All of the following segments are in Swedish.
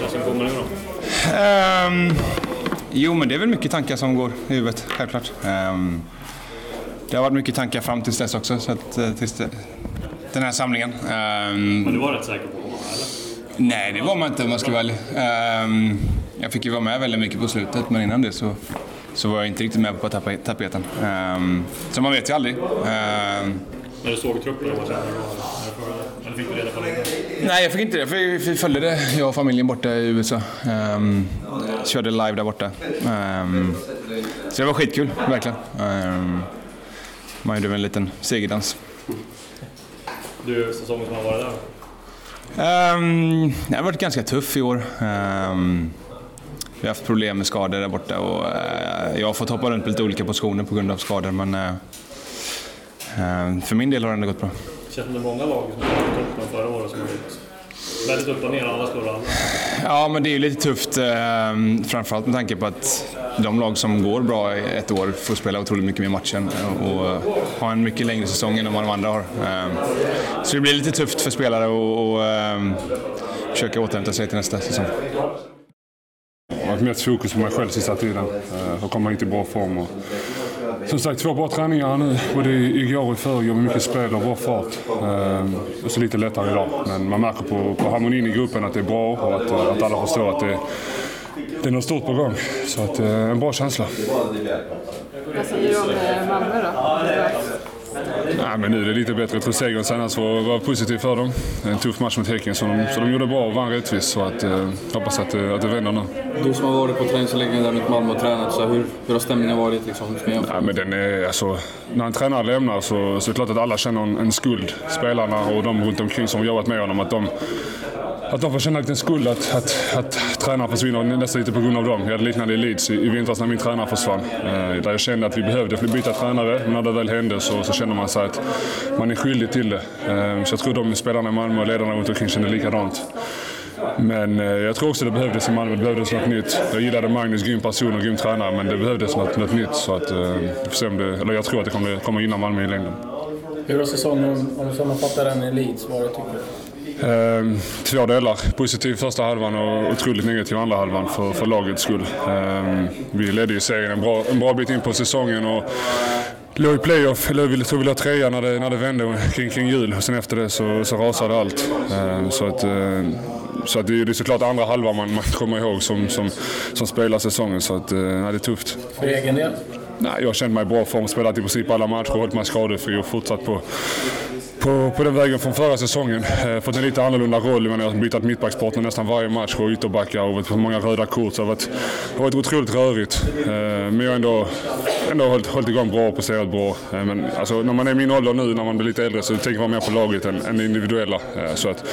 vad som kommer nu då? Ehm, jo, men det är väl mycket tankar som går i huvudet, självklart. Ehm, det har varit mycket tankar fram tills dess också, så att, eh, tills det, den här samlingen. Ehm, Men du var rätt säker på att komma eller? nej, det var man inte om man ska vara ärlig. Ehm, jag fick ju vara med väldigt mycket på slutet, men innan det så, så var jag inte riktigt med på tape- tapeten. Ehm, så man vet ju aldrig. Ehm, När du såg truppen, vad kände du Eller fick du reda på det? Nej, jag fick inte det. för Vi följde det, jag och familjen borta i USA. Um, körde live där borta. Ehm, så det var skitkul, verkligen. Um, man gjorde en liten segerdans. Du, säsongen som har varit där? Um, det har varit ganska tuff i år. Ehm, vi har haft problem med skador där borta och eh, jag har fått hoppa runt på lite olika positioner på grund av skador. Men eh, eh, för min del har det ändå gått bra. Känns som det är många lag som har toppen förra året som har gått väldigt upp och ner. Alla slår alla. Ja, men det är ju lite tufft. Eh, framförallt med tanke på att de lag som går bra i ett år får spela otroligt mycket mer matcher och, och ha en mycket längre säsong än vad de andra har. Eh, så det blir lite tufft för spelare att eh, försöka återhämta sig till nästa säsong. Det har varit mest fokus på mig själv sista tiden. Eh, För komma hit i bra form. Och, som sagt, två bra träningar nu. Både igår och förrgår med mycket spel och bra fart. Ehm, Och så lite lättare idag. Men man märker på, på harmonin i gruppen att det är bra och att, eh, att alla förstår att det, det är något stort på gång. Så att, eh, en bra känsla. Vad säger du om eh, Malmö då? Nej, men nu är det lite bättre. Tror segern senast var, var positiv för dem. En tuff match mot Häcken, så de, så de gjorde bra och vann rättvist. Så att, eh, hoppas att, att det vänder nu. Du som har varit på träningsanläggningen där mot Malmö och tränat, så hur, hur har stämningen varit? Liksom? Ja, men den är, alltså, när en tränare lämnar så, så är det klart att alla känner en, en skuld. Spelarna och de runt omkring som har jobbat med honom. Att de, att de får känna en skuld att, att, att tränaren försvinner nästan lite på grund av dem. Jag hade liknande i Leeds i, i vintras när min tränare försvann. Eh, där jag kände att vi behövde byta tränare. Men när det väl hände så, så känner man sig att man är skyldig till det. Eh, så jag tror de spelarna i Malmö och ledarna runt omkring kände likadant. Men eh, jag tror också det behövdes i Malmö. Det behövdes något nytt. Jag gillade Magnus, grym person och grym tränare. Men det behövdes något, något nytt. Så att, eh, eller jag tror att det kommer, kommer gynna Malmö i längden. Hur har säsongen, om du sammanfattar den i Leeds, varit tycker du? Ehm, två delar. Positiv första halvan och otroligt negativ andra halvan för, för lagets skull. Ehm, vi ledde ju serien en bra, en bra bit in på säsongen och låg i playoff, tror vi låg trea när det, när det vände kring, kring jul. Och sen efter det så, så rasade allt. Ehm, så att, ehm, så att det är såklart andra halvan man, man kommer ihåg som, som, som spelar säsongen. Så att, eh, nej, det är tufft. För egen del? Nej, jag känt mig i bra form, spelat i princip alla matcher, hållit mig skadefri och fortsatt på, på, på den vägen från förra säsongen. Eh, fått en lite annorlunda roll. Jag, har bytt mittbackspartner nästan varje match och ytterbackar och varit på många röda kort. Så det har varit, det har varit otroligt rörigt. Eh, men jag har ändå, ändå hållit, hållit igång bra och presterat bra. Eh, men alltså, när man är i min ålder nu, när man blir lite äldre, så tänker man mer på laget än, än det individuella. Eh, så att,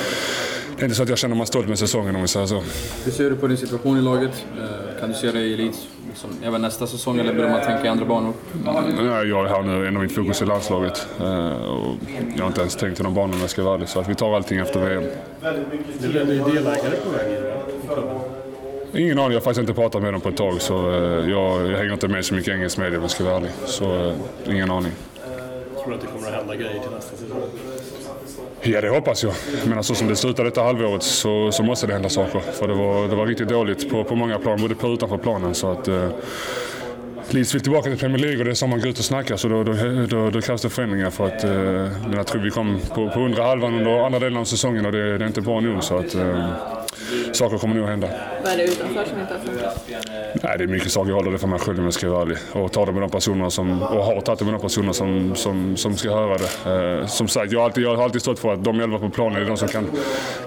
det är inte så att jag känner mig stolt med säsongen om vi säger så. Hur ser du på din situation i laget? Eh, kan du se dig i Leeds liksom, även nästa säsong eller börjar man tänka i andra banor? Nej, Jag är här nu, en av mitt fokus är landslaget. Eh, och jag har inte ens tänkt i de banorna om jag ska vara ärlig. Så att vi tar allting efter VM. Du blev ju delägare på väg in i klubben. Ingen aning, jag har faktiskt inte pratat med dem på ett tag så eh, jag, jag hänger inte med så mycket engelsk media om jag ska vara ärlig. Så eh, ingen aning. Tror du att det kommer att hända grejer till nästa säsong? Ja, det hoppas jag. Men så som det slutade detta halvåret så, så måste det hända saker. För det var, det var riktigt dåligt på, på många plan, både på och utanför planen. Så att, eh, Leeds vill tillbaka till Premier League och det är så man går ut och snackar så då, då, då, då krävs det förändringar för att eh, jag tror vi kom på, på undre halvan under andra delen av säsongen och det, det är inte bra nog så att eh, saker kommer nog att hända. Vad är det utanför som inte har funkat? Nej, det är mycket saker jag håller det för mig själv om jag ska vara ärlig. Och ta det med de personerna som, och har tagit det med de personer som, som, som ska höra det. Eh, som sagt, jag har, alltid, jag har alltid stått för att de elva på planen är de som kan,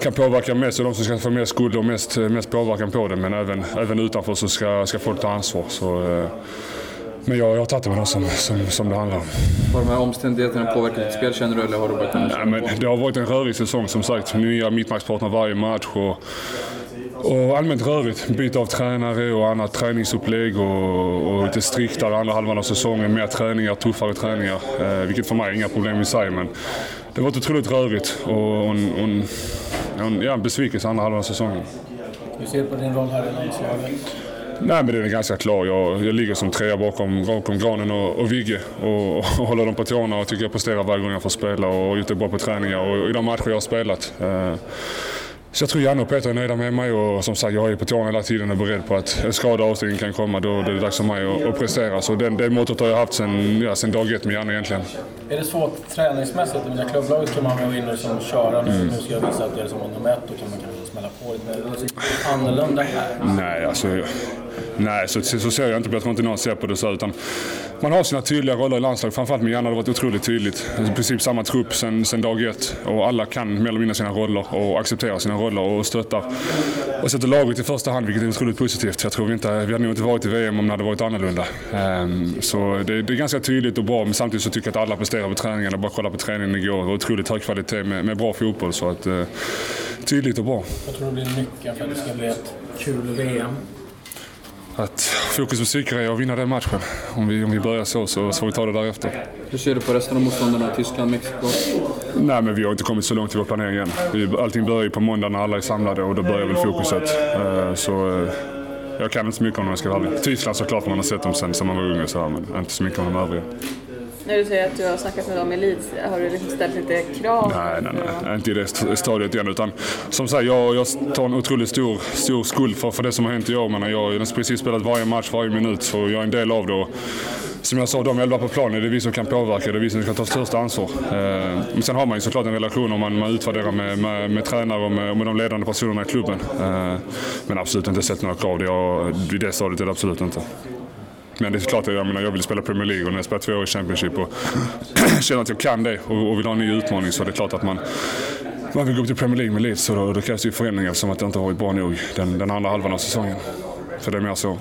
kan påverka mest och de som ska få mest skuld och mest, mest påverkan på det. Men även, även utanför så ska, ska folk ta ansvar. Så, eh, men jag, jag har tagit det med dem som, som, som det handlar om. Har de här omständigheterna påverkat ditt spel känner du eller har du bara kunnat Ja, men det har varit en rörig säsong som sagt. Nya mittbackspartner varje match. Och, och allmänt rörigt. Byte av tränare och annat träningsupplägg och, och lite striktare andra halvan av säsongen. Mer träningar, tuffare träningar. Eh, vilket för mig är inga problem i sig. Men det har varit otroligt rörigt och, och, en, och en, ja, en besvikelse andra halvan av säsongen. Hur ser du på din roll här i landslaget? Nej, men den är ganska klar. Jag, jag ligger som trea bakom, bakom Granen och, och Vigge och, och håller dem på tårna och tycker jag presterar varje gång jag får spela och gjort det bra på träningar och i de matcher jag har spelat. Eh, Så jag tror Janne och Peter är nöjda med mig och som sagt jag är på tårna hela tiden och beredd på att en skada och avstängning kan komma. Då är det dags för mig att, att prestera. Så den, det mottot har jag haft sedan ja, sen dag ett med Janne egentligen. Är det svårt träningsmässigt? I mina klubblaget kan man gå in och liksom köra. Mm. Nu ska jag visa att det är som nummer ett. Då kan man kanske smälla på lite. Men det är typ annorlunda här. Nej, alltså... Nej, så, så ser jag inte på Jag tror inte någon ser på det så. Utan man har sina tydliga roller i landslaget. Framförallt med Janne har det varit otroligt tydligt. I princip samma trupp sen, sen dag ett. Och alla kan mer eller mindre sina roller och accepterar sina roller och stöttar. Och sätter laget i första hand, vilket är otroligt positivt. Jag tror vi inte, vi hade nog inte varit i VM om det hade varit annorlunda. Um, så det, det, är ganska tydligt och bra, men samtidigt så tycker jag att alla presterar på träningarna. Bara kolla på träningen igår. Det var otroligt hög kvalitet med, med bra fotboll. Så att, uh, tydligt och bra. Jag tror det blir nyckeln för att det ska bli ett kul VM att fokus på psykgrejer och vinna den matchen. Om vi, om vi börjar så, så, får vi ta det därefter. Hur ser du på resten av motståndarna? Tyskland, Mexiko? Nej, men vi har inte kommit så långt i vår planering än. Vi, allting börjar ju på måndag när alla är samlade och då börjar väl fokuset. Uh, så uh, jag kan inte så mycket om dem jag ska vara ärlig. Tyskland såklart, man har sett dem sen, sen man var ung och så här, men inte så mycket om de övriga. När du säger att du har snackat med dem i Leeds, har du liksom ställt lite krav? Nej, nej, nej. inte i det stadiet än. Utan, som sagt, jag, jag tar en otroligt stor, stor skuld för, för det som har hänt i år. Men jag har precis spelat varje match, varje minut, så jag är en del av det. Och, som jag sa, de elva på planen, det är vi som kan påverka, det är vi som ska ta största ansvar. Eh, men sen har man ju såklart en relation om man, man utvärderar med, med, med tränare och med, med de ledande personerna i klubben. Eh, men absolut inte sett några krav. Det jag, vid det stadiet är det absolut inte. Men det är klart jag, menar, jag vill spela Premier League och när jag spelar två år i Championship och känner att jag kan det och, och vill ha en ny utmaning så det är klart att man man vill gå upp till Premier League med Leeds så då, då krävs det ju förändringar eftersom att det inte har varit bra nog den, den andra halvan av säsongen. Så det är mer så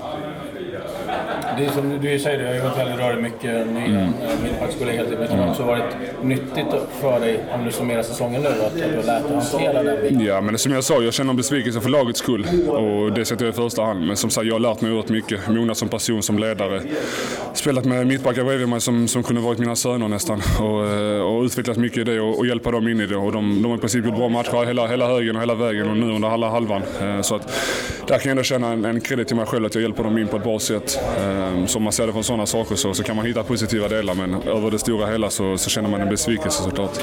det är som du säger, du har ju gått väldigt rörigt mycket ny mm. mittbackskollega hela tiden. Men det har också varit nyttigt för dig, om du summerar säsongen nu, att du har lärt dig hantera den biten. Ja, men som jag sa, jag känner en besvikelse för lagets skull. Och det sätter jag i första hand. Men som sagt, jag har lärt mig oerhört mycket. Mognat som person, som ledare. Spelat med mittbackar bredvid mig som, som kunde varit mina söner nästan. Och, eh, och utvecklat mycket i det och, och hjälpa dem in i det. Och de, de har i princip gjort bra matcher hela, hela högen och hela vägen och nu under alla halvan. Eh, så att där kan jag ändå känna en, en credit till mig själv att jag hjälper dem in på ett bra sätt. Så som man ser det från sådana saker så, så kan man hitta positiva delar men över det stora hela så, så känner man en besvikelse såklart.